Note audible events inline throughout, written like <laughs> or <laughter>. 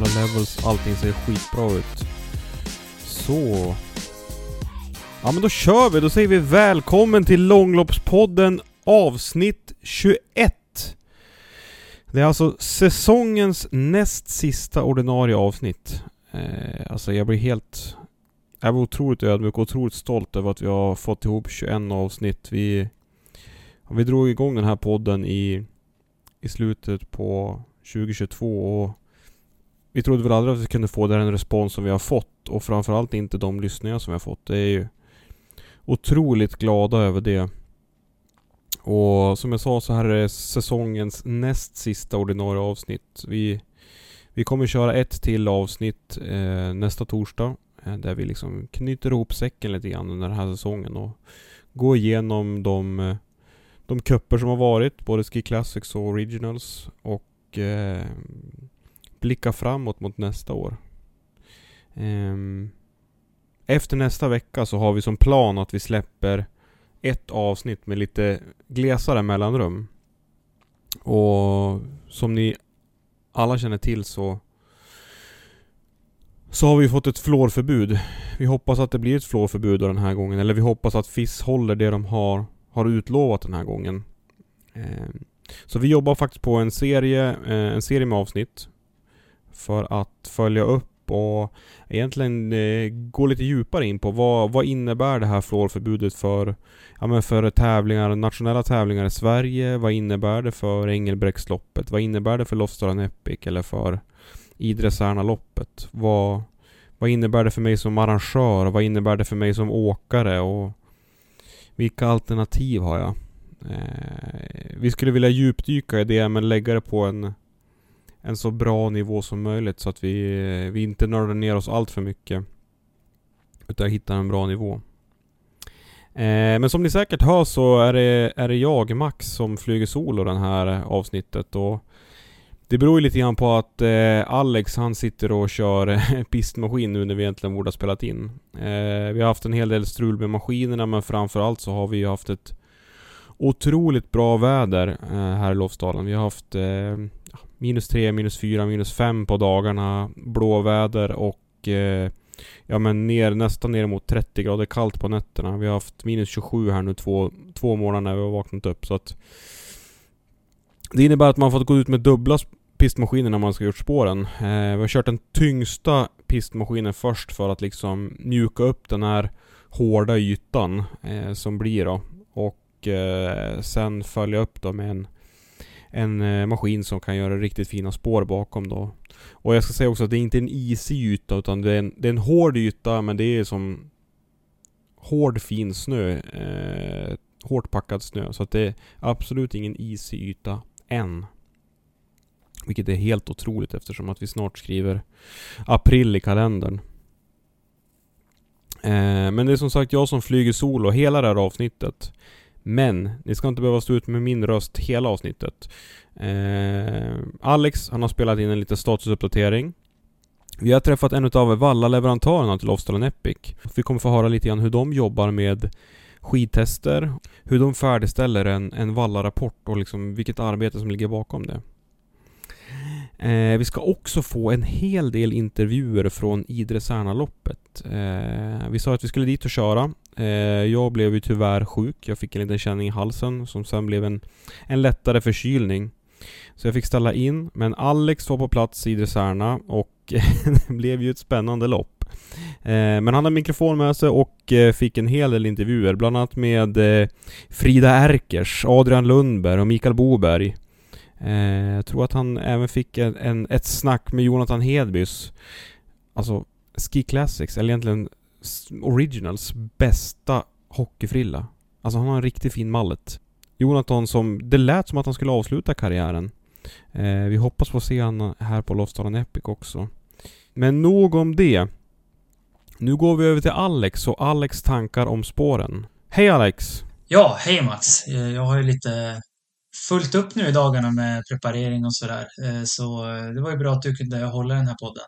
Alla levels, allting ser skitbra ut. Så. Ja men då kör vi, då säger vi välkommen till Långloppspodden avsnitt 21. Det är alltså säsongens näst sista ordinarie avsnitt. Eh, alltså jag blir helt... Jag blir otroligt ödmjuk och otroligt stolt över att vi har fått ihop 21 avsnitt. Vi, vi drog igång den här podden i, i slutet på 2022 och vi trodde väl aldrig att vi kunde få den respons som vi har fått och framförallt inte de lyssningar som vi har fått. Det är ju otroligt glada över det. Och som jag sa så här är det säsongens näst sista ordinarie avsnitt. Vi, vi kommer köra ett till avsnitt eh, nästa torsdag. Eh, där vi liksom knyter ihop säcken lite grann under den här säsongen och går igenom de, de kupper som har varit. Både Ski Classics och Originals. Och eh, blicka framåt mot nästa år. Ehm, efter nästa vecka så har vi som plan att vi släpper ett avsnitt med lite glesare mellanrum. Och som ni alla känner till så så har vi fått ett fluorförbud. Vi hoppas att det blir ett fluorförbud den här gången. Eller vi hoppas att FIS håller det de har, har utlovat den här gången. Ehm, så vi jobbar faktiskt på en serie, eh, en serie med avsnitt för att följa upp och egentligen eh, gå lite djupare in på vad, vad innebär det här fluorförbudet för, ja, men för tävlingar, nationella tävlingar i Sverige? Vad innebär det för Engelbrektsloppet? Vad innebär det för Lofsdalen Epic eller för Idre-Särna-loppet? Vad, vad innebär det för mig som arrangör? Vad innebär det för mig som åkare? Och vilka alternativ har jag? Eh, vi skulle vilja djupdyka i det men lägga det på en en så bra nivå som möjligt så att vi, eh, vi inte nördar ner oss allt för mycket. Utan hittar en bra nivå. Eh, men som ni säkert hör så är det, är det jag, Max, som flyger solo det här avsnittet och det beror ju lite grann på att eh, Alex han sitter och kör eh, <laughs> pistmaskin nu när vi egentligen borde ha spelat in. Eh, vi har haft en hel del strul med maskinerna men framförallt så har vi haft ett otroligt bra väder eh, här i Lofsdalen. Vi har haft eh, minus 3, minus 4, minus 5 på dagarna, blåväder och eh, ja men ner, nästan ner mot 30 grader kallt på nätterna. Vi har haft minus 27 här nu två, två månader när vi har vaknat upp så att Det innebär att man fått gå ut med dubbla pistmaskiner när man ska gjort spåren. Eh, vi har kört den tyngsta pistmaskinen först för att liksom mjuka upp den här hårda ytan eh, som blir då. Och eh, sen följa upp då med en en eh, maskin som kan göra riktigt fina spår bakom då. Och jag ska säga också att det är inte en isig yta utan det är en, det är en hård yta men det är som hård fin snö. Eh, hårt packad snö. Så att det är absolut ingen isig yta än. Vilket är helt otroligt eftersom att vi snart skriver april i kalendern. Eh, men det är som sagt jag som flyger solo hela det här avsnittet. Men ni ska inte behöva stå ut med min röst hela avsnittet. Eh, Alex, han har spelat in en liten statusuppdatering. Vi har träffat en av Valla-leverantörerna till Lofstall Epic. Vi kommer få höra lite grann hur de jobbar med skidtester, hur de färdigställer en, en Valla-rapport och liksom vilket arbete som ligger bakom det. Eh, vi ska också få en hel del intervjuer från Idre Särnaloppet. Eh, vi sa att vi skulle dit och köra. Eh, jag blev ju tyvärr sjuk. Jag fick en liten känning i halsen som sen blev en, en lättare förkylning. Så jag fick ställa in, men Alex var på plats i Idre Särna och <laughs> det blev ju ett spännande lopp. Eh, men han hade mikrofon med sig och eh, fick en hel del intervjuer, bland annat med eh, Frida Erkers, Adrian Lundberg och Mikael Boberg. Eh, jag tror att han även fick en, en, ett snack med Jonathan Hedbys, alltså Ski Classics, eller egentligen Originals bästa hockeyfrilla. Alltså han har en riktigt fin mallet. Jonathan som, det lät som att han skulle avsluta karriären. Eh, vi hoppas få se honom här på Lofsdalen Epic också. Men nog om det. Nu går vi över till Alex och Alex tankar om spåren. Hej Alex! Ja, hej Mats! Eh, jag har ju lite fullt upp nu i dagarna med preparering och sådär. Eh, så eh, det var ju bra att du kunde hålla den här podden.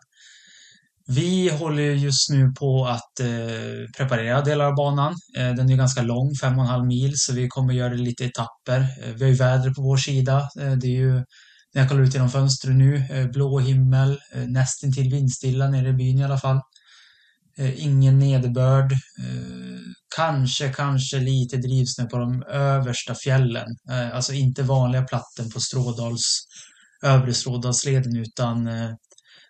Vi håller just nu på att eh, preparera delar av banan. den är ganska lång, 5,5 mil, så vi kommer göra det lite etapper. vi har ju vädret på vår sida. det är ju, när jag kollar ut genom fönstret nu, blå himmel, nästintill vindstilla nere i byn i alla fall. Eh, ingen nederbörd. Eh, kanske, kanske lite drivsnö på de översta fjällen. Eh, alltså inte vanliga platten på Strådals, övre Strådalsleden utan eh,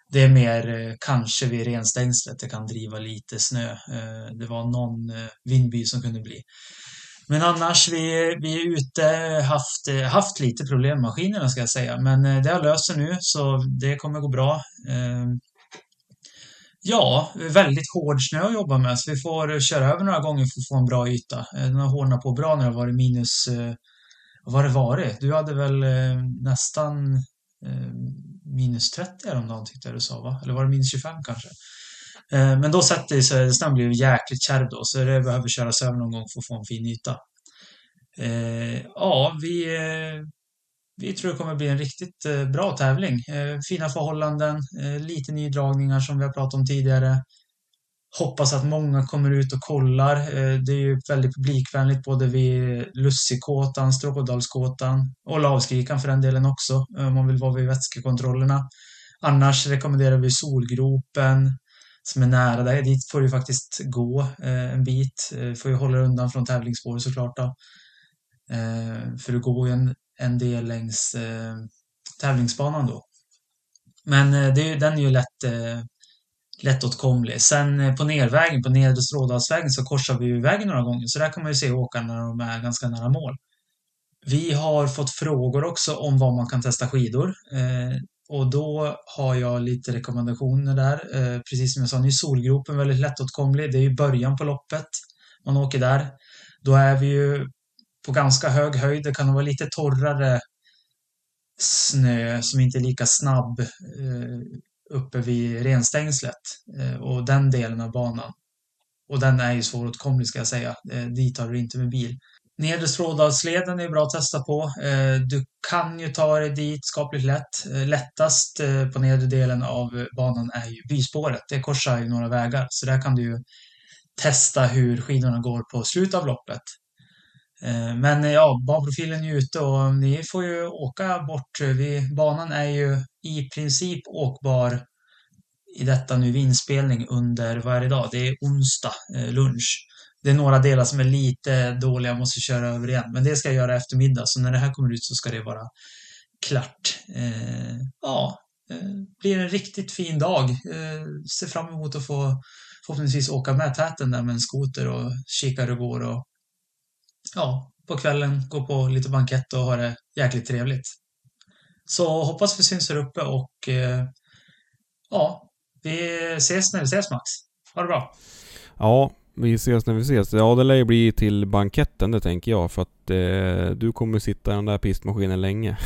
det är mer eh, kanske vid renstängslet det kan driva lite snö. Eh, det var någon vindby som kunde bli. Men annars, vi, vi är ute, haft, haft lite problem med maskinerna ska jag säga. Men det har löst sig nu så det kommer gå bra. Ja, väldigt hård snö att jobba med så vi får köra över några gånger för att få en bra yta. Eh, den har hårdnat på bra när det har varit minus... Eh, vad har det varit? Du hade väl eh, nästan minus 30 häromdagen tyckte jag du sa va? Eller var det minus 25 kanske? Men då sätter det sig, snön blir jäkligt kärv då så det behöver köras över någon gång för att få en fin yta. Ja, vi vi tror det kommer bli en riktigt eh, bra tävling. Eh, fina förhållanden, eh, lite nydragningar som vi har pratat om tidigare. Hoppas att många kommer ut och kollar. Det är ju väldigt publikvänligt både vid Lussikåtan, Strådalskåtan och Lavskrikan för den delen också om man vill vara vid vätskekontrollerna. Annars rekommenderar vi Solgropen som är nära dig. Dit får du faktiskt gå en bit. Får ju hålla dig undan från tävlingsspår såklart. Då. För du går ju en en del längs eh, tävlingsbanan då. Men eh, det, den är ju lätt, eh, lättåtkomlig. Sen eh, på nervägen, på nedre Strådalsvägen, så korsar vi ju vägen några gånger. Så där kan man ju se åkarna när de är ganska nära mål. Vi har fått frågor också om var man kan testa skidor. Eh, och då har jag lite rekommendationer där. Eh, precis som jag sa, nu är Solgropen väldigt lättåtkomlig. Det är ju början på loppet. Man åker där. Då är vi ju på ganska hög höjd. Det kan vara lite torrare snö som inte är lika snabb eh, uppe vid renstängslet eh, och den delen av banan. Och den är ju svåråtkomlig ska jag säga. Eh, dit tar du inte med bil. Nedre Strådalsleden är bra att testa på. Eh, du kan ju ta dig dit skapligt lätt. Eh, lättast eh, på nedre delen av banan är ju byspåret. Det korsar ju några vägar, så där kan du ju testa hur skidorna går på slutet av loppet. Eh, men ja, banprofilen är ute och ni får ju åka bort. Vi, banan är ju i princip åkbar i detta nu vid inspelning under, vad är det idag? Det är onsdag eh, lunch. Det är några delar som är lite dåliga, jag måste köra över igen. Men det ska jag göra eftermiddag, så när det här kommer ut så ska det vara klart. Eh, ja, eh, blir en riktigt fin dag. Eh, ser fram emot att få förhoppningsvis åka med täten där med en skoter och kika hur det går och ja, på kvällen gå på lite bankett och ha det jäkligt trevligt. Så hoppas vi syns här uppe och eh, ja, vi ses när vi ses Max. Ha det bra! Ja, vi ses när vi ses. Ja, det lär ju bli till banketten det tänker jag för att eh, du kommer sitta i den där pistmaskinen länge.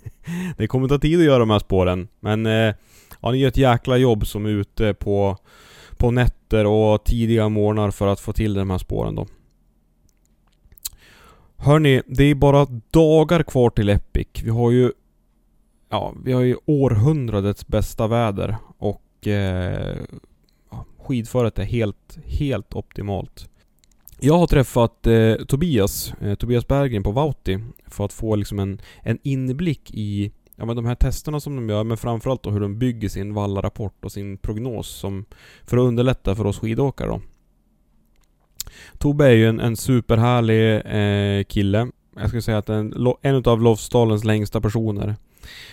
<laughs> det kommer ta tid att göra de här spåren. Men eh, ja, ni gör ett jäkla jobb som är ute på, på nätter och tidiga morgnar för att få till de här spåren då. Hörni, det är bara dagar kvar till Epic. Vi har ju Ja, vi har ju århundradets bästa väder och eh, skidföret är helt, helt optimalt. Jag har träffat eh, Tobias, eh, Tobias Berggren på Vauti för att få liksom en, en inblick i ja, men de här testerna som de gör, men framförallt då hur de bygger sin vallarapport och sin prognos som, för att underlätta för oss skidåkare då. Tobbe är ju en, en superhärlig eh, kille. Jag skulle säga att en, en utav Lofsdalens längsta personer.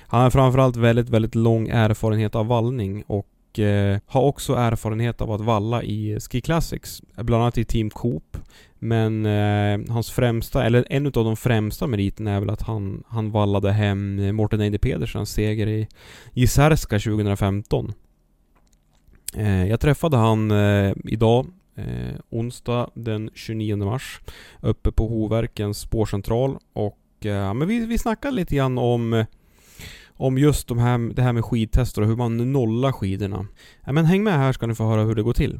Han har framförallt väldigt, väldigt lång erfarenhet av vallning och eh, har också erfarenhet av att valla i Ski Classics. Bland annat i Team Coop. Men eh, hans främsta, eller en av de främsta meriterna är väl att han, han vallade hem Morten Eide Pedersens seger i, i Särska 2015. Eh, jag träffade han eh, idag eh, onsdag den 29 mars uppe på Hoverkens spårcentral och eh, men vi, vi snackade lite grann om om just de här, det här med skidtester och hur man nollar skidorna. Ja, men häng med här ska ni få höra hur det går till.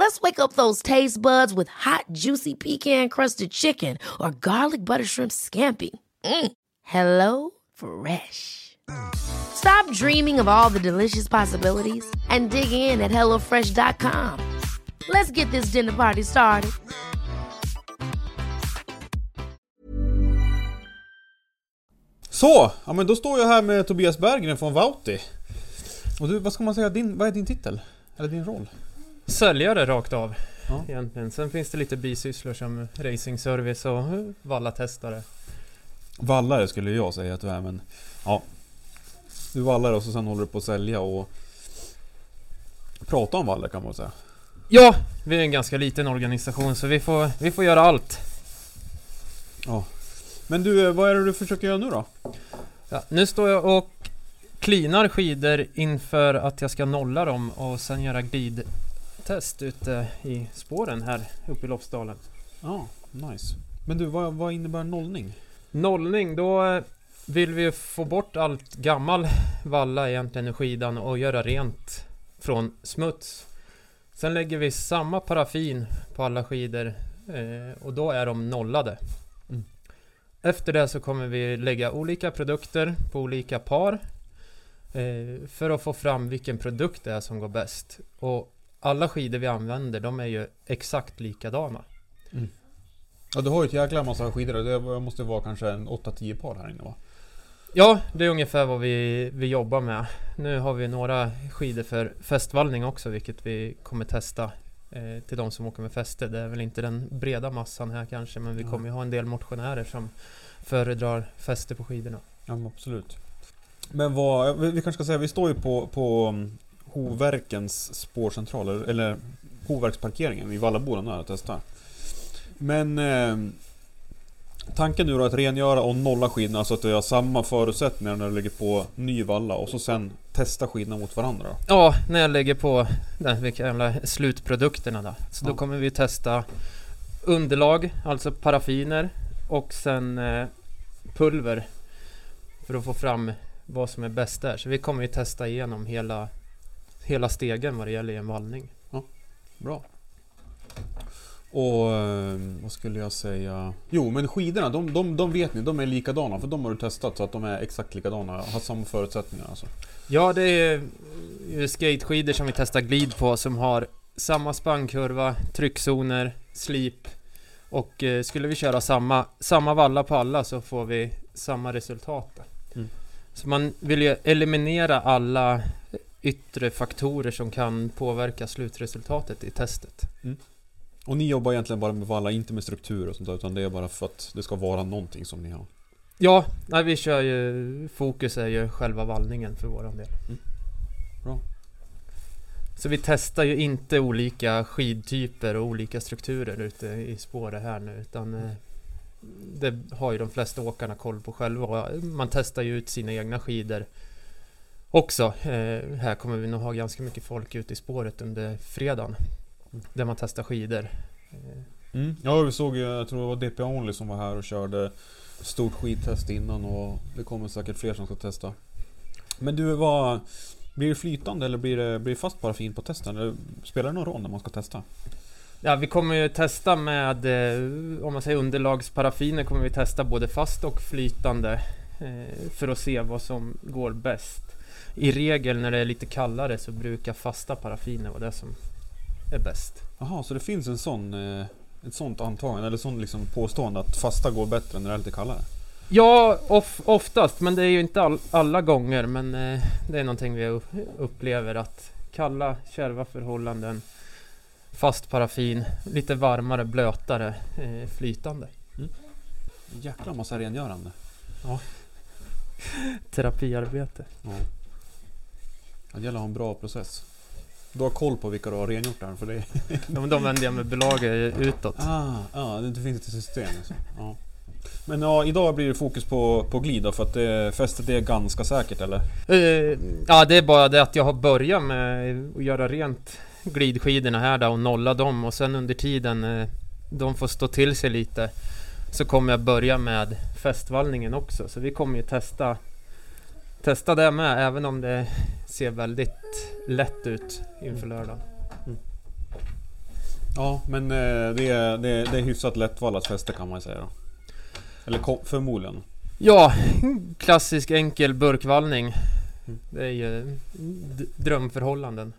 Let's wake up those taste buds with hot, juicy pecan crusted chicken or garlic butter shrimp scampi. Mm. Hello Fresh. Stop dreaming of all the delicious possibilities and dig in at HelloFresh.com. Let's get this dinner party started. Så! Ja men då står jag här med Tobias Berggren från Vauti. Och du, vad ska man säga, din, vad är din titel? Eller din roll? Säljare rakt av. Ja. Egentligen. Sen finns det lite bisysslor som racingservice och vallatestare. Vallare skulle jag säga att du är men... Ja. Du vallar och så sen håller du på att sälja och... Prata om vallar kan man säga. Ja! Vi är en ganska liten organisation så vi får, vi får göra allt. Ja. Men du, vad är det du försöker göra nu då? Ja, nu står jag och klinar skidor inför att jag ska nolla dem och sen göra glidtest ute i spåren här uppe i Lofsdalen. Ja, nice. Men du, vad, vad innebär nollning? Nollning, då eh, vill vi få bort allt gammal valla egentligen i skidan och göra rent från smuts. Sen lägger vi samma paraffin på alla skidor eh, och då är de nollade. Mm. Efter det så kommer vi lägga olika produkter på olika par eh, för att få fram vilken produkt det är som går bäst. Och alla skidor vi använder, de är ju exakt likadana. Ja, du har ju ett jäkla massa skidor. Det måste vara kanske en 8-10 par här inne va? Ja, det är ungefär vad vi, vi jobbar med. Nu har vi några skidor för fästvallning också, vilket vi kommer testa eh, till de som åker med fäste. Det är väl inte den breda massan här kanske, men vi kommer ju ha en del motionärer som föredrar fäste på skidorna. Ja, absolut. Men vad, vi kanske ska säga, vi står ju på, på um, Hoverkens spårcentral, eller, Hoverksparkeringen i Vallaboden där och testar. Men eh, tanken nu då att rengöra och nolla skidorna så att vi har samma förutsättningar när du lägger på ny valla och så sen testa skidorna mot varandra. då. Ja, när jag lägger på den, vilka jävla slutprodukterna då. Så då Ja. kommer vi testa underlag, alltså paraffiner och sen eh, pulver för att få fram vad som är bäst där. Så vi kommer ju testa igenom hela, hela stegen vad det gäller en vallning. Bra. Och eh, vad skulle jag säga? Jo men skidorna, de, de, de vet ni, de är likadana för de har du testat så att de är exakt likadana, har samma förutsättningar alltså. Ja, det är ju skateskidor som vi testar glid på som har samma spannkurva, tryckzoner, slip och eh, skulle vi köra samma, samma valla på alla så får vi samma resultat. Mm. Så man vill ju eliminera alla yttre faktorer som kan påverka slutresultatet i testet. Och ni jobbar egentligen bara med valla, inte med struktur och sånt där, utan det är bara för att det ska vara någonting som ni har. Ja, nej, vi kör ju... Fokus är ju själva vallningen för våran del. Så vi testar ju inte olika skidtyper och olika strukturer ute i spåret här nu utan eh, det har ju de flesta åkarna koll på själva man testar ju ut sina egna skidor också. Eh, här kommer vi nog ha ganska mycket folk ute i spåret under fredagen där man testar skidor. Mm. Ja, vi såg ju, jag tror det var DP Only som var här och körde stort skidtest innan och det kommer säkert fler som ska testa. Men du, vad... Blir det flytande eller blir det, blir det fast paraffin på testen? Eller spelar det någon roll när man ska testa? Ja, vi kommer ju testa med, eh, om man säger underlagsparaffiner, kommer vi testa både fast och flytande eh, för att se vad som går bäst. I regel när det är lite kallare så brukar fasta paraffiner vara det som är bäst. Jaha, så det finns en sån, eh, ett sånt antagande, eller sånt liksom påstående att fasta går bättre när det är lite kallare? Ja, of, oftast, men det är ju inte all, alla gånger. Men eh, det är någonting vi upp- upplever att kalla, kärva förhållanden, fast paraffin, lite varmare, blötare, eh, flytande. Jäkla massa rengörande. <laughs> Terapiarbete. Ja. Det gäller att ha en bra process. Du har koll på vilka du har rengjort där, för det <laughs> De, de vänder jag med belager utåt. Ah, ah, det finns ett system alltså. ja. Men ja, idag blir det fokus på, på glid då, för att det, fästet är ganska säkert eller? Eh, ja, det är bara det att jag har börjat med att göra rent glidskidorna här då och nolla dem och sen under tiden eh, de får stå till sig lite så kommer jag börja med fästvallningen också. Så vi kommer ju testa testa det med även om det ser väldigt lätt ut inför lördagen. Ja, men eh, det, är, det, är, det är hyfsat lättvallat fäste kan man säga då. Eller förmodligen. Ja, klassisk enkel burkvallning. Mm. Det är ju drömförhållanden.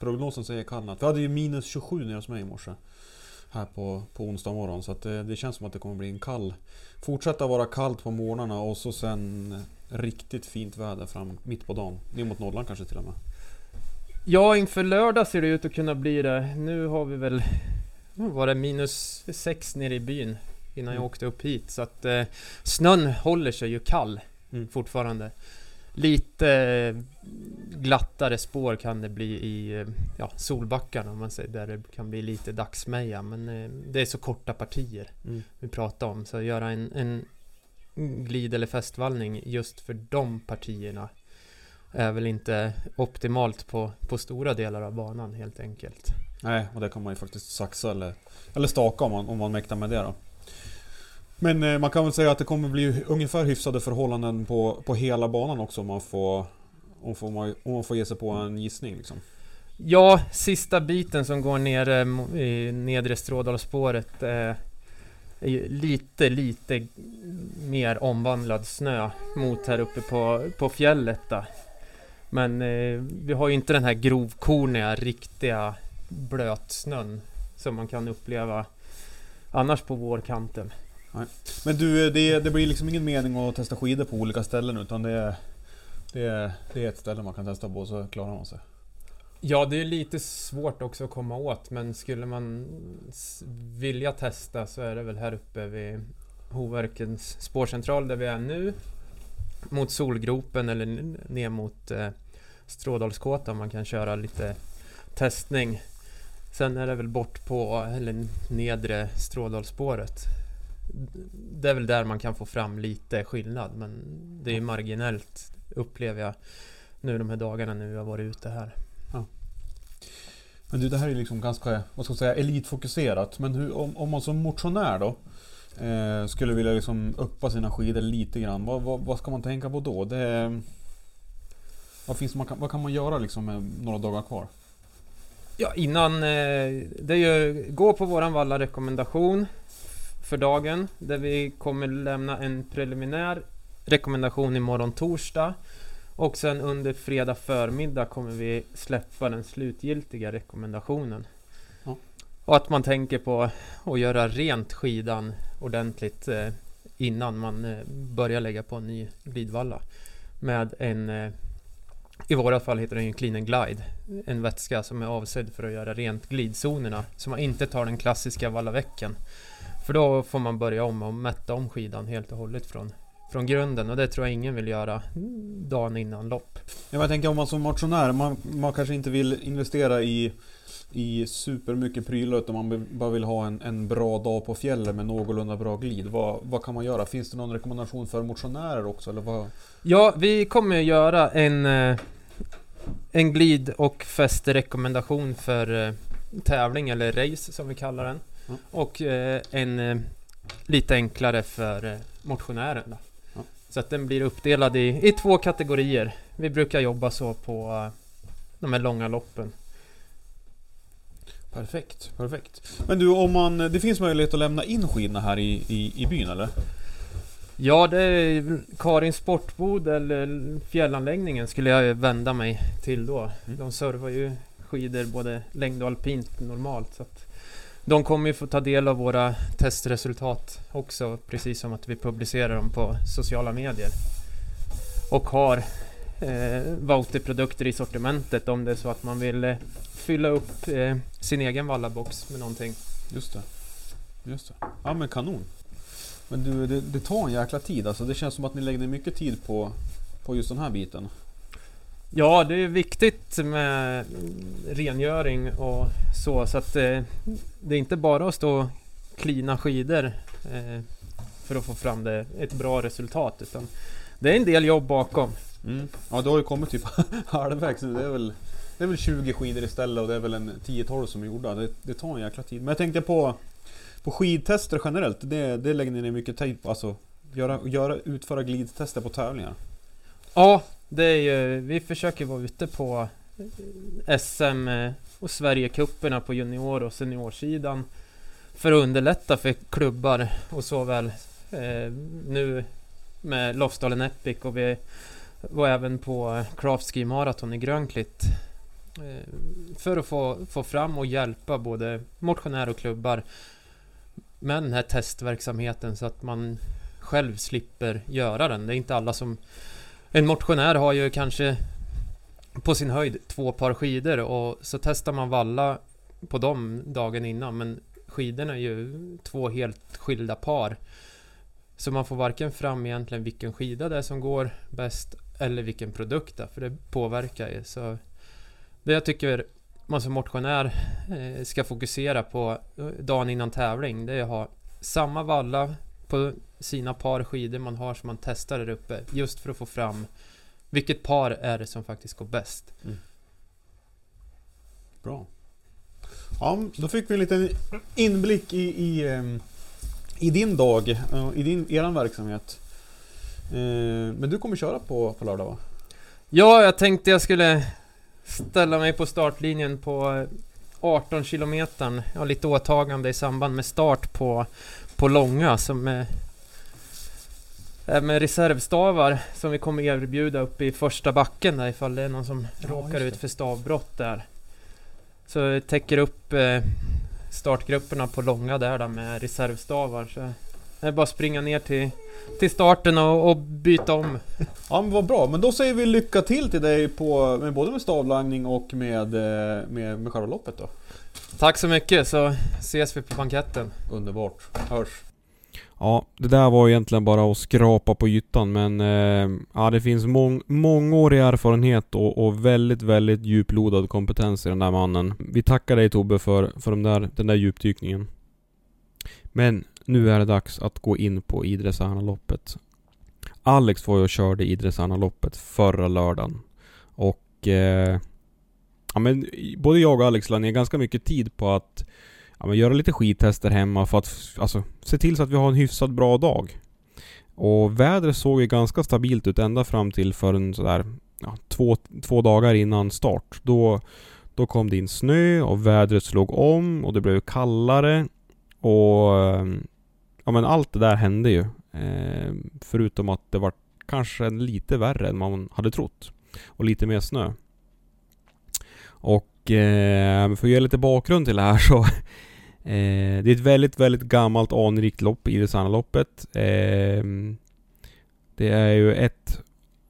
Prognosen säger kallnat. Vi hade ju minus 27 nere hos mig i morse. Här på, på onsdag morgon. Så att det, det känns som att det kommer bli en kall... Fortsätta vara kallt på morgnarna och så sen riktigt fint väder fram mitt på dagen. Ner mot nollan kanske till och med. Ja, inför lördag ser det ut att kunna bli det. Nu har vi väl... Var det minus 6 nere i byn innan jag Mm. åkte upp hit. Så att eh, snön håller sig ju kall Mm. fortfarande. Lite eh, glattare spår kan det bli i eh, ja, Solbackarna om man säger, där det kan bli lite dagsmeja. Men eh, det är så korta partier Mm. vi pratar om. Så att göra en, en glid eller fästvallning just för de partierna är väl inte optimalt på, på stora delar av banan helt enkelt. Nej, och det kan man ju faktiskt saxa eller, eller staka om man, om man mäktar med det då. Men eh, man kan väl säga att det kommer bli ungefär hyfsade förhållanden på, på hela banan också om man får... Om, får man, om man får ge sig på en gissning liksom. Ja, sista biten som går ner eh, i nedre Strådalsspåret eh, är ju lite, lite mer omvandlad snö mot här uppe på, på fjället då. Men eh, vi har ju inte den här grovkorniga, riktiga blötsnön som man kan uppleva annars på vårkanten. Men du, eh, det, det blir liksom ingen mening att testa skidor på olika ställen utan det är... Det är, det är ett ställe man kan testa på så klarar man sig. Ja, det är lite svårt också att komma åt, men skulle man vilja testa så är det väl här uppe vid Hoverkens spårcentral där vi är nu. Mot Solgropen eller ner mot eh, Strådalskåtan man kan köra lite testning. Sen är det väl bort på, eller nedre Strådalsspåret. Det är väl där man kan få fram lite skillnad, men det är marginellt upplever jag nu de här dagarna när vi har varit ute här. Men du, det här är liksom ganska, vad ska jag säga, elitfokuserat. Men hur, om, om man som motionär då eh, skulle vilja liksom uppa sina skidor lite grann. Vad, vad, vad ska man tänka på då? Det, vad, finns, man kan, vad kan man göra liksom med några dagar kvar? Ja, innan... Eh, det är ju... Gå på våran valla rekommendation för dagen. Där vi kommer lämna en preliminär rekommendation imorgon torsdag. Och sen under fredag förmiddag kommer vi släppa den slutgiltiga rekommendationen. Ja. Och att man tänker på att göra rent skidan ordentligt eh, innan man eh, börjar lägga på en ny glidvalla. Med en... Eh, I våra fall heter den ju Clean and Glide en vätska som är avsedd för att göra rent glidzonerna. Så man inte tar den klassiska vallaväcken. För då får man börja om och mätta om skidan helt och hållet från, från grunden och det tror jag ingen vill göra dagen innan lopp. Jag tänker om man som motionär, man, man kanske inte vill investera i i supermycket prylar utan man bara vill ha en, en bra dag på fjället med någorlunda bra glid. Vad, vad kan man göra? Finns det någon rekommendation för motionärer också? Eller vad? Ja, vi kommer göra en, eh, en glid och fästerekommendation för eh, tävling eller race som vi kallar den. Mm. Och eh, en lite enklare för motionären. Då. Så att den blir uppdelad i, i två kategorier. Vi brukar jobba så på de här långa loppen. Perfekt, perfekt. Men du, om man... Det finns möjlighet att lämna in skidorna här i, i, i byn eller? Ja, det är Karin Sportbod eller fjällanläggningen skulle jag vända mig till då. Mm. De servar ju skidor både längd och alpint normalt. Så att de kommer ju få ta del av våra testresultat också, precis som att vi publicerar dem på sociala medier. Och har eh, Vauti-produkter i sortimentet om det är så att man vill eh, fylla upp eh, sin egen vallabox med någonting. Just det. Just det. Ja men kanon. Men du, det, det, tar en jäkla tid alltså. Det känns som att ni lägger ner mycket tid på, på just den här biten. Ja, det är viktigt med rengöring och så. Så att eh, det är inte bara att stå och klina skidor eh, för att få fram det, ett bra resultat. Utan det är en del jobb bakom. Mm. Ja, du har ju kommit typ <laughs> halvvägs nu. Det är väl det är väl 20 skidor istället och det är väl en 10-12 som är gjorda. Det, det, tar en jäkla tid. Men jag tänkte på, på skidtester generellt. Det, det lägger ni ner mycket tid på. Alltså göra, göra, utföra glidtester på tävlingar. Ja, det är ju, vi försöker vara ute på eh, SM eh, och Sverigecuperna på junior och seniorsidan. För att underlätta för klubbar och såväl eh, nu med Lofsdalen Epic och vi var även på Craft Ski Marathon i Grönklitt Eh, för att få, få fram och hjälpa både motionärer och klubbar med den här testverksamheten så att man själv slipper göra den. Det är inte alla som... En motionär har ju kanske på sin höjd två par skidor och så testar man valla på dem dagen innan men skidorna är ju två helt skilda par. Så man får varken fram egentligen vilken skida det är som går bäst eller vilken produkt det är, för det påverkar ju. Så det jag tycker man som motionär eh, ska fokusera på eh, dagen innan tävling, det är att ha samma valla på sina par skidor man har som man testar där uppe. Just för att få fram vilket par är det som faktiskt går bäst. Mm. Bra. Ja, då fick vi en liten inblick i, i, ehm, i din dag, i din, eran verksamhet. Eh, men du kommer köra på, på lördag va? Ja, jag tänkte jag skulle ställa mig på startlinjen på 18 kilometern. Jag har lite åtagande i samband med start på, på långa som är med reservstavar som vi kommer erbjuda uppe i första backen där ifall det är någon som ja, råkar ut för stavbrott där. Så jag täcker upp eh, startgrupperna på långa där, där med reservstavar. Så det är bara att springa ner till till starten och, och, byta om. <laughs> Ja men vad bra, men då säger vi lycka till till dig på, med både med stavlagning och med, eh, med, med själva loppet då. Tack så mycket så ses vi på banketten. Underbart, hörs. Ja, det där var egentligen bara att skrapa på ytan men eh, ja, det finns mång, mångårig erfarenhet och, och, väldigt, väldigt djuplodad kompetens i den där mannen. Vi tackar dig Tobbe för, för de där, den där djupdykningen. Men nu är det dags att gå in på Idresarna-loppet. Alex var ju och körde Idresarna-loppet förra lördagen. Och... Eh, ja men både jag och Alex la ner ganska mycket tid på att ja, men göra lite skidtester hemma för att alltså, se till så att vi har en hyfsat bra dag. Och vädret såg ju ganska stabilt ut ända fram till för en sådär ja, två, två dagar innan start. Då, då kom det in snö och vädret slog om och det blev kallare. Och ehm, ja men allt det där hände ju. Eh, förutom att det var kanske lite värre än man hade trott. Och lite mer snö. Och Eh, för att ge lite bakgrund till det här så <laughs> eh, Det är ett väldigt, väldigt gammalt anrikt lopp, Idresana-loppet. Eh, det är ju ett...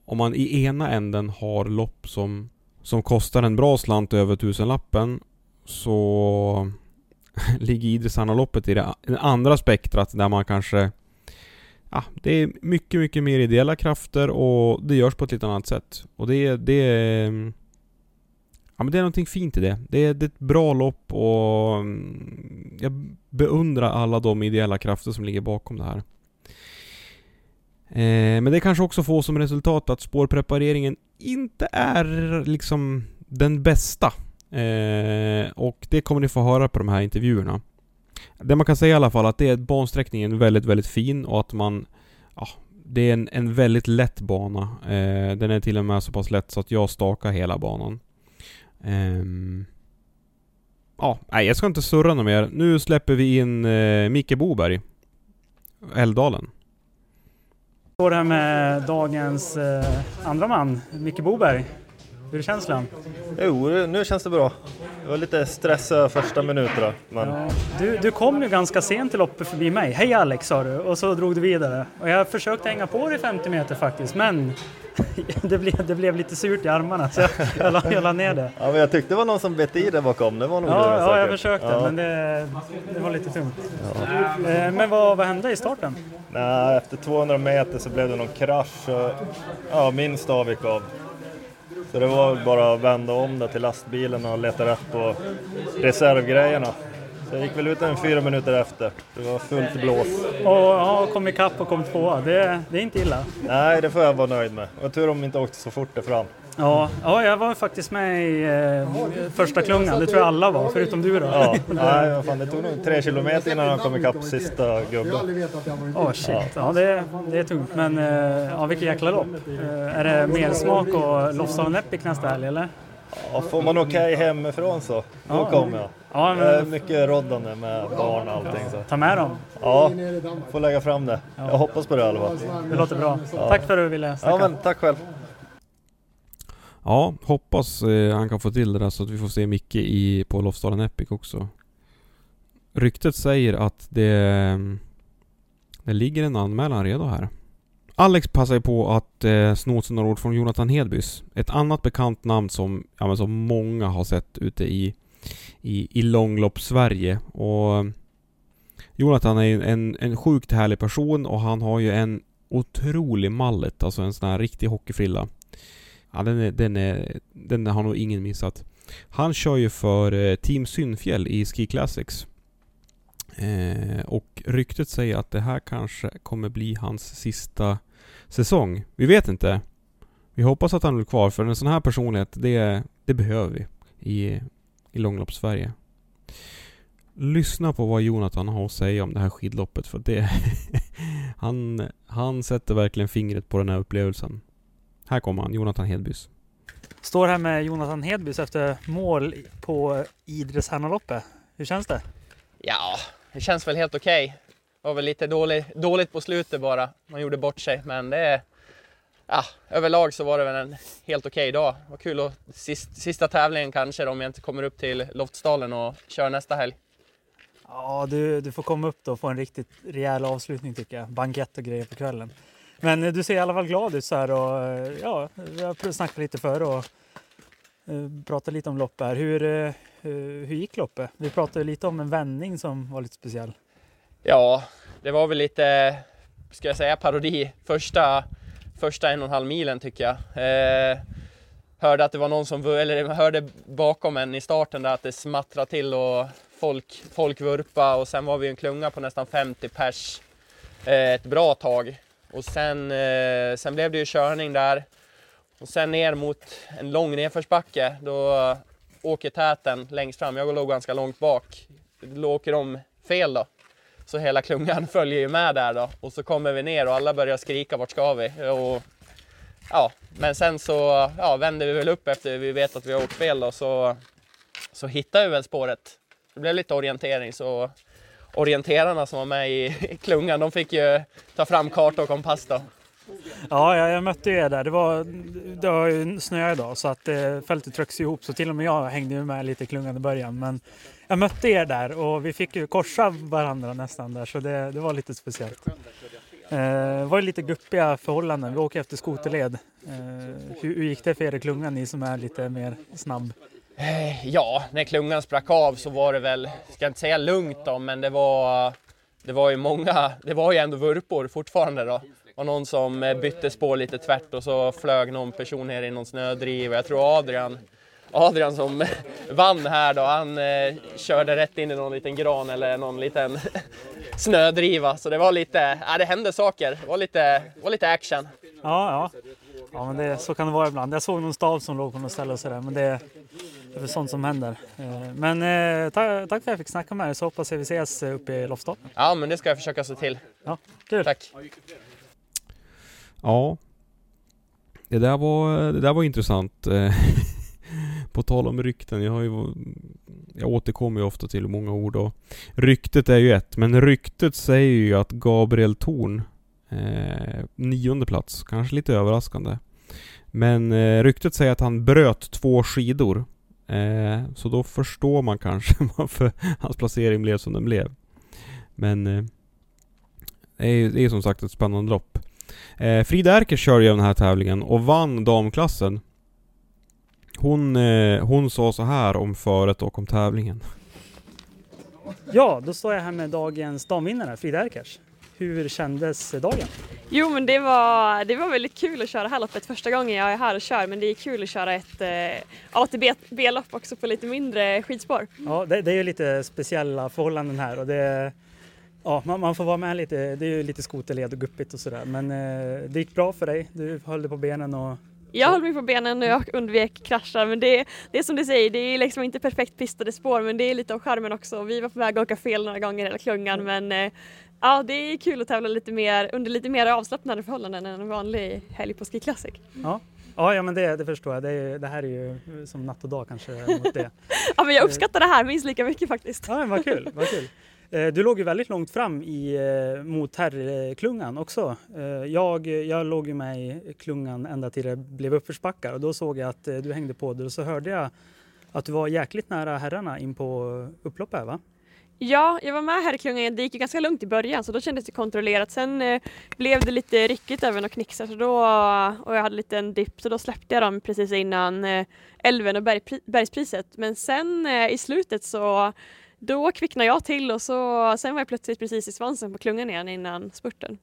Om man i ena änden har lopp som, som kostar en bra slant över tusenlappen så <laughs> ligger Idresarna-loppet i det, det andra spektrat där man kanske ja, det är mycket, mycket mer ideella krafter och det görs på ett lite annat sätt. Och det, det är... Ja men det är någonting fint i det. Det är, det är ett bra lopp och mm, jag beundrar alla de ideella krafter som ligger bakom det här. Eh, men det kanske också får som resultat att spårprepareringen inte är liksom den bästa. Eh, och det kommer ni få höra på de här intervjuerna. Det man kan säga i alla fall att det är bansträckningen väldigt, väldigt fin och att man... Ja, det är en, en väldigt lätt bana. Eh, den är till och med så pass lätt så att jag stakar hela banan. Um, ja, nej jag ska inte surra något mer. Nu släpper vi in eh, Micke Boberg. Älvdalen. Står här med dagens eh, andra man, Micke Boberg. Hur är känslan? Jo, nu känns det bra. Det var lite stress första minuterna. Men... Ja, du, du kom ju ganska sent till loppet förbi mig. Hej Alex sa du och så drog du vidare. Och jag försökte hänga på dig 50 meter faktiskt men <laughs> det, blev, det blev lite surt i armarna så jag, jag, la, jag la ner det. Ja, men jag tyckte det var någon som bet i där bakom. Det var nog ja, ja, jag försökte ja. men det, det var lite tungt. Ja. Eh, men vad, vad hände i starten? Nej, efter 200 meter så blev det någon krasch och ja, min stav gick av. Så det var bara att vända om det till lastbilen och leta rätt på reservgrejerna. Så jag gick väl ut en fyra minuter efter. Det var fullt blås. Och ja, kom ikapp och kom tvåa. Det, det är inte illa. Nej, det får jag vara nöjd med. Och tur om de inte åkte så fort fram. Ja, ja, jag var faktiskt med i eh, första klungan. Det tror jag alla var, förutom du då. Ja, nej, fan, det tog nog tre kilometer innan han kom ikapp sista gubben. Åh oh, shit, ja, det, det är tungt. Men eh, ja, vilket jäkla lopp. Eh, är det mer smak och Lofsdalen Epic nästa helg eller? Ja, får man okej okay hemifrån så, då ja. kommer jag. Ja, men... Mycket roddande med barn och allting. Så. Ta med dem. Ja, får lägga fram det. Ja. Jag hoppas på det i alla fall. Det låter bra. Ja. Tack för att du ville snacka. Ja, men tack själv. Ja, hoppas eh, han kan få till det där så att vi får se Micke i, på Lofsdalen Epic också. Ryktet säger att det, det ligger en anmälan redo här. Alex passar på att eh, sno sig några ord från Jonathan Hedbys. Ett annat bekant namn som, ja, men som många har sett ute i, i, i långlopp-Sverige. Och Jonathan är ju en, en sjukt härlig person och han har ju en otrolig mallet, alltså en sån här riktig hockeyfrilla. Ja, den, är, den, är, den har nog ingen missat. Han kör ju för eh, Team Synfjäll i Ski Classics. Eh, och ryktet säger att det här kanske kommer bli hans sista säsong. Vi vet inte. Vi hoppas att han blir kvar, för en sån här personlighet, det, det behöver vi i, i långlopp-Sverige. Lyssna på vad Jonathan har att säga om det här skidloppet, för det... <laughs> han, han sätter verkligen fingret på den här upplevelsen. Här kommer han, Jonathan Hedbys. Står här med Jonathan Hedbys efter mål på Idres Hannaloppet. Hur känns det? Ja, det känns väl helt okej. Okay. Det var väl lite dålig, dåligt på slutet bara. Man gjorde bort sig, men det är... Ja, överlag så var det väl en helt okej okay dag. Vad kul att sist, sista tävlingen kanske om jag inte kommer upp till Loftsdalen och kör nästa helg. Ja, du, du får komma upp då och få en riktigt rejäl avslutning tycker jag. Bankett och grejer på kvällen. Men eh, du ser i alla fall glad ut så här och eh, ja, vi har snackat lite förr och eh, pratat lite om loppet här. Hur, hur gick loppet? Vi pratade lite om en vändning som var lite speciell. Ja, det var väl lite, ska jag säga parodi, första, första en och en halv milen tycker jag. Eh, hörde att det var någon som, eller hörde bakom en i starten där att det smattrade till och folk, folk vurpa och sen var vi en klunga på nästan 50 pers eh, ett bra tag. Och sen, eh, sen blev det ju körning där. Och sen ner mot en lång nedförsbacke. Då åker täten längst fram. Jag låg ganska långt bak. Då åker de fel då. Så hela klungan <laughs> följer ju med där då. Och så kommer vi ner och alla börjar skrika vart ska vi? Och, ja, men sen så ja, vänder vi väl upp efter vi vet att vi har åkt fel då. Så, så hittar vi väl spåret. Det blev lite orientering så orienterarna som var med i <laughs> klungan, de fick ju ta fram karta och kompass då. Ja, jag, mötte er där. Det var, det var ju snö idag så att eh, fältet trycks ihop så till och med jag hängde med lite i klungan i början. Men jag mötte er där och vi fick ju korsa varandra nästan där så det, det var lite speciellt. Eh, det var lite guppiga förhållanden. Vi åker efter skoterled. Eh, hur, hur gick det för er i klungan, ni som är lite mer snabb? Eh, ja, när klungan sprack av så var det väl, ska inte säga lugnt då, men det var, det var ju många, det var ju ändå vurpor fortfarande då. Det var någon som eh, bytte spår lite tvärt och så flög någon person ner i någon snödriv. Jag tror Adrian, Adrian som <laughs> vann här då, han eh, körde rätt in i någon liten gran eller någon liten <laughs> snödriva. Så det var lite, ja det hände saker. Det var lite, var lite action. Ja, ja. Ja, men det, så kan det vara ibland. Jag såg någon stav som låg på något ställe och sådär, men det, det är sånt som händer. Eh, men eh, ta, tack för att jag fick snacka med dig, så hoppas jag vi ses uppe i Lofsdalen. Ja, men det ska jag försöka se till. Ja, kul. Tack. Ja. Det där var, det där var intressant. Eh, <laughs> på tal om rykten, jag har ju... Jag återkommer ju ofta till många ord och ryktet är ju ett, men ryktet säger ju att Gabriel Thorn eh, nionde plats, kanske lite överraskande. Men eh, ryktet säger att han bröt två skidor. Eh, så då förstår man kanske <laughs> varför hans placering blev som den blev. Men eh, det är ju det är som sagt ett spännande lopp. Eh, Frida Erker kör ju den här tävlingen och vann damklassen. Hon, eh, hon sa så här om föret och om tävlingen. Ja, då står jag här med dagens damvinnare, Frida Erkers. Hur kändes dagen? Jo men det var, det var väldigt kul att köra här loppet första gången jag är här och kör men det är kul att köra ett eh, ATB-lopp också på lite mindre skidspår. Ja, det, det är ju lite speciella förhållanden här och det, ja, man, man får vara med lite, det är ju lite skoterled och guppigt och sådär men eh, det gick bra för dig, du höll dig på benen och Jag höll mig på benen och jag undvek kraschar men det, det är som du säger, det är liksom inte perfekt pistade spår men det är lite av charmen också. Vi var på väg att åka fel några gånger hela klungan men eh, ja det är kul att tävla lite mer under lite mer avslappnade förhållanden än en vanlig helg på Ski Classic. Ja, ja, ja men det, det förstår jag. Det, är, det här är ju som natt och dag kanske mot det. <laughs> Ja men jag uppskattar det här minst lika mycket faktiskt. Ja, men vad kul, vad kul. Eh, Du låg ju väldigt långt fram i, eh, mot herrklungan också. Eh, Jag, jag låg ju med i klungan ända till det blev uppförsbackar och då såg jag att du hängde på det och så hörde jag att du var jäkligt nära herrarna in på upploppet va? Ja, jag var med här i klungan. Det gick ju ganska lugnt i början så då kändes det kontrollerat. Sen eh, blev det lite ryckigt även och knixar så då, och jag hade lite en dipp så då släppte jag dem precis innan eh, älven och bergpri- bergspriset. Men sen eh, i slutet så då kvicknade jag till och så, sen var jag plötsligt precis i svansen på klungan igen innan spurten.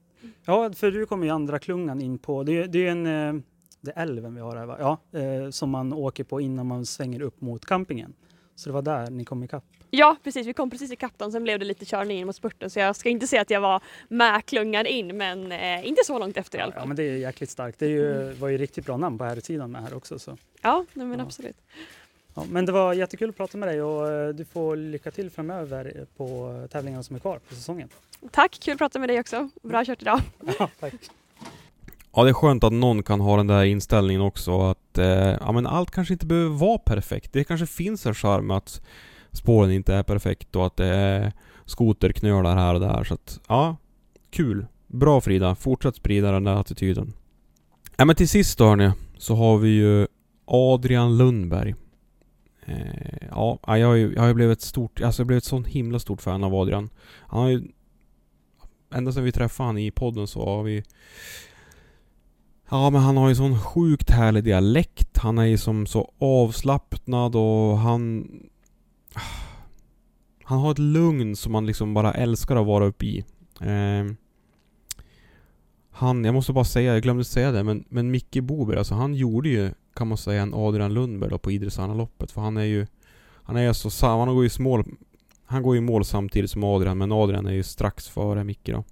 Ja, för du kommer ju andra klungan in på, det är, det är en, eh, det är älven vi har här va? Ja, eh, som man åker på innan man svänger upp mot campingen. Så det var där ni kom ikapp. Ja precis, vi kom precis i kapten sen blev det lite körning in mot spurten så jag ska inte säga att jag var med in men eh, inte så långt efter i alla Ja, fall. men det är jäkligt starkt. Det ju, var ju riktigt bra namn på här sidan med här också. Så. Ja, nej, men Ja. absolut. Ja, men det var jättekul att prata med dig och eh, du får lycka till framöver på tävlingarna som är kvar på säsongen. Tack, kul att prata med dig också. Bra kört idag. Ja, tack. Ja, det är skönt att någon kan ha den där inställningen också att eh, ja, men allt kanske inte behöver vara perfekt. Det kanske finns en charm att spåren inte är perfekt och att det är skoterknölar här och där. Så att, ja, kul. Bra Frida. Fortsätt sprida den där attityden. Ja, men till sist då hörni, så har vi ju Adrian Lundberg. Eh, ja, jag har ju jag har blivit ett stort, alltså jag blev ett sånt himla stort fan av Adrian. Han har ju... Ända sedan vi träffade han i podden så har vi Ja men han har ju sån sjukt härlig dialekt. Han är ju som så avslappnad och han... Han har ett lugn som man liksom bara älskar att vara uppe i. Eh, han, jag måste bara säga, jag glömde säga det, men, men Micke Boberg, alltså han gjorde ju, kan man säga, en Adrian Lundberg då på Idrottsannaloppet. För han är ju... Han är ju så sam- han går ju i mål... Han går i mål samtidigt som Adrian, men Adrian är ju strax före Micke då.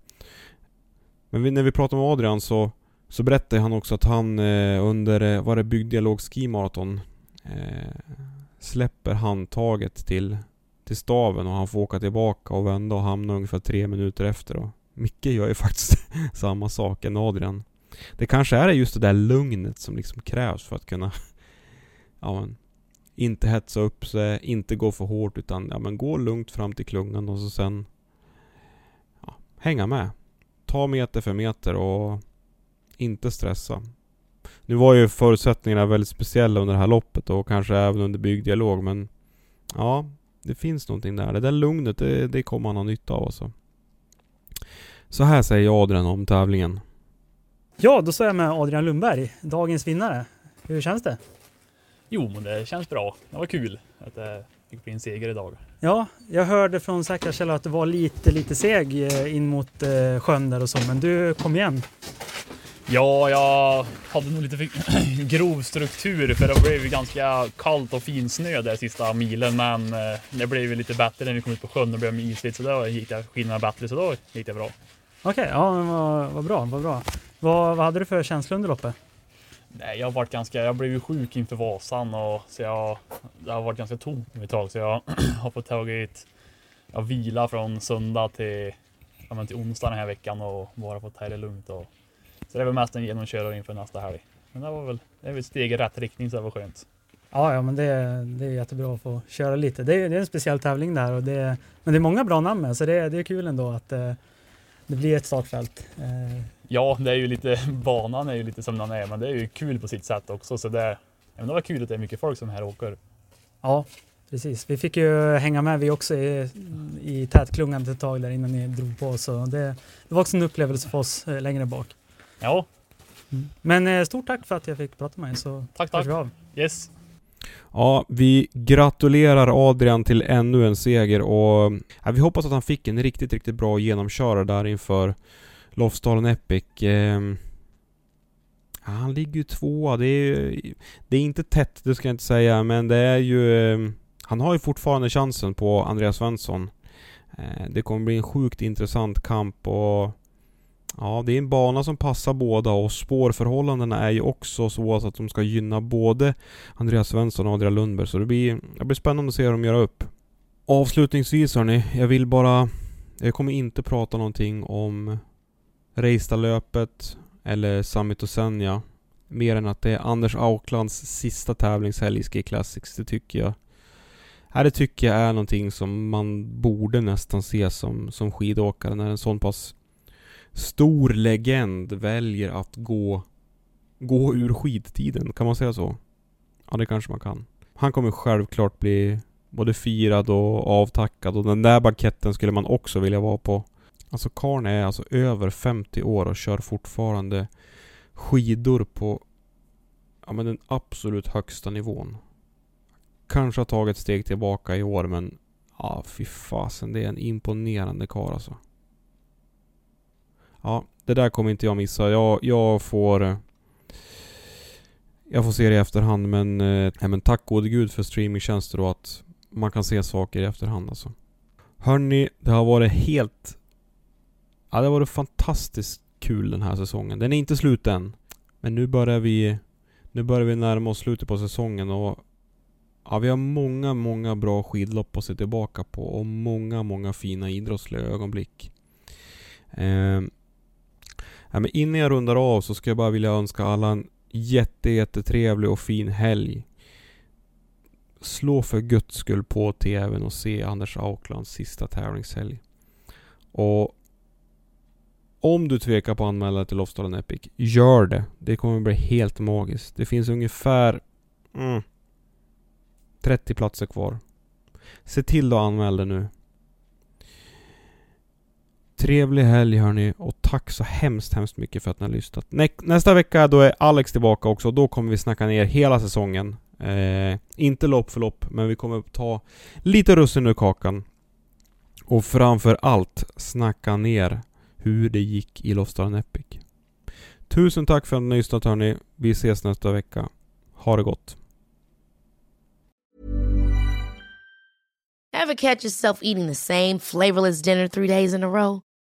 Men vi, när vi pratar om Adrian så så berättade han också att han eh, under, eh, var det byggdialog ski marathon eh, släpper handtaget till, till staven och han får åka tillbaka och vända och hamna ungefär tre minuter efter Och Micke gör ju <laughs> faktiskt samma sak än Adrian. Det kanske är just det där lugnet som liksom krävs för att kunna <laughs> ja, men, inte hetsa upp sig, inte gå för hårt utan ja, men gå lugnt fram till klungan och så sen ja, hänga med. Ta meter för meter och inte stressa. Nu var ju förutsättningarna väldigt speciella under det här loppet och kanske även under byggdialog men ja, det finns någonting där. Det där lugnet, det, det kommer man ha nytta av alltså. Så här säger Adrian om tävlingen. Ja, då står jag med Adrian Lundberg, dagens vinnare. Hur känns det? Jo, men det känns bra. Det var kul. Att, eh, fick bli en seger idag. Ja, jag hörde från säkra källor att det var lite, lite seg eh, in mot eh, sjön där och så, men du kom igen. Ja, jag hade nog lite <clears throat> grov struktur för det blev ju ganska kallt och fin snö där sista milen, men eh, det blev ju lite bättre när vi kom ut på sjön och blev isigt så då gick det skillnaderna bättre, så då gick det bra. Okej, ja, men vad, vad bra, vad bra. Vad, vad hade du för känsla under loppet? Nej, jag har varit ganska, jag blev ju sjuk inför Vasan och så jag, det har varit ganska tomt ett tag så jag <clears throat> har fått tagit, jag vila från söndag till, ja, men till onsdag den här veckan och bara fått ta det lugnt och så det var mest en genomkörare inför nästa helg. Men det var väl, det väl ett steg i rätt riktning så det var skönt. Ja, ja men det, det är jättebra att få köra lite. Det är, det är en speciell tävling där och det, men det är många bra namn med så det, det är kul ändå att eh, det blir ett startfält. Eh, Ja, det är ju lite, <laughs> banan är ju lite som den är, men det är ju kul på sitt sätt också. Så det, men det var kul att det är mycket folk som här åker. Ja, precis. Vi fick ju hänga med vi också i, i tätklungan ett tag där innan ni drog på. Så det, det var också en upplevelse för oss eh, längre bak. Ja. Men eh, stort tack för att jag fick prata med dig. Så tack, tack. tack. Yes. Ja, vi gratulerar Adrian till ännu en seger och ja, vi hoppas att han fick en riktigt, riktigt bra genomkörare där inför Lofsdalen Epic. Eh, ja, han ligger ju tvåa. Det är, det är inte tätt, det ska jag inte säga, men det är ju... Eh, han har ju fortfarande chansen på Andreas Svensson. Eh, det kommer bli en sjukt intressant kamp och... Ja, det är en bana som passar båda och spårförhållandena är ju också så att de ska gynna både Andreas Svensson och Adrian Lundberg. Så det blir, det blir spännande att se hur de gör upp. Avslutningsvis hörni, jag vill bara... Jag kommer inte prata någonting om Reistalöpet eller Summit och Senja. Mer än att det är Anders Auklands sista tävlingshelg i Ski Classics. Det tycker jag. Här det tycker jag är någonting som man borde nästan se som, som skidåkare när en sån pass stor legend väljer att gå, gå ur skidtiden. Kan man säga så? Ja, det kanske man kan. Han kommer självklart bli både firad och avtackad och den där banketten skulle man också vilja vara på. Alltså karln är alltså över 50 år och kör fortfarande skidor på ja, men den absolut högsta nivån. Kanske har tagit ett steg tillbaka i år men ja, fy fasen. Det är en imponerande karl alltså. Ja, det där kommer inte jag missa. Jag, jag får... Eh, jag får se det i efterhand men, eh, men tack gode gud för streamingtjänster och att man kan se saker i efterhand alltså. Hörni, det har varit helt... Ja, det har varit fantastiskt kul den här säsongen. Den är inte slut än. Men nu börjar vi... Nu börjar vi närma oss slutet på säsongen och... Ja, vi har många, många bra skidlopp att se tillbaka på och många, många fina idrottsliga ögonblick. Eh, ja, men innan jag rundar av så ska jag bara vilja önska alla en jätte, jättetrevlig och fin helg. Slå för guds skull på TVn och se Anders Auklands sista tävlingshelg. Och om du tvekar på att anmäla dig till Lofsdalen Epic, gör det. Det kommer bli helt magiskt. Det finns ungefär mm, 30 platser kvar. Se till att anmäla dig nu. Trevlig helg hörni och tack så hemskt, hemskt mycket för att ni har lyssnat. Nä nästa vecka då är Alex tillbaka också och då kommer vi snacka ner hela säsongen. Eh, inte lopp för lopp, men vi kommer ta lite russin ur kakan. Och framför allt snacka ner hur det gick i Lofsdalen Epic. Tusen tack för att ni har lyssnat hörni. Vi ses nästa vecka. Ha det gott. Ever catch yourself eating the same flavorless dinner three days in a row?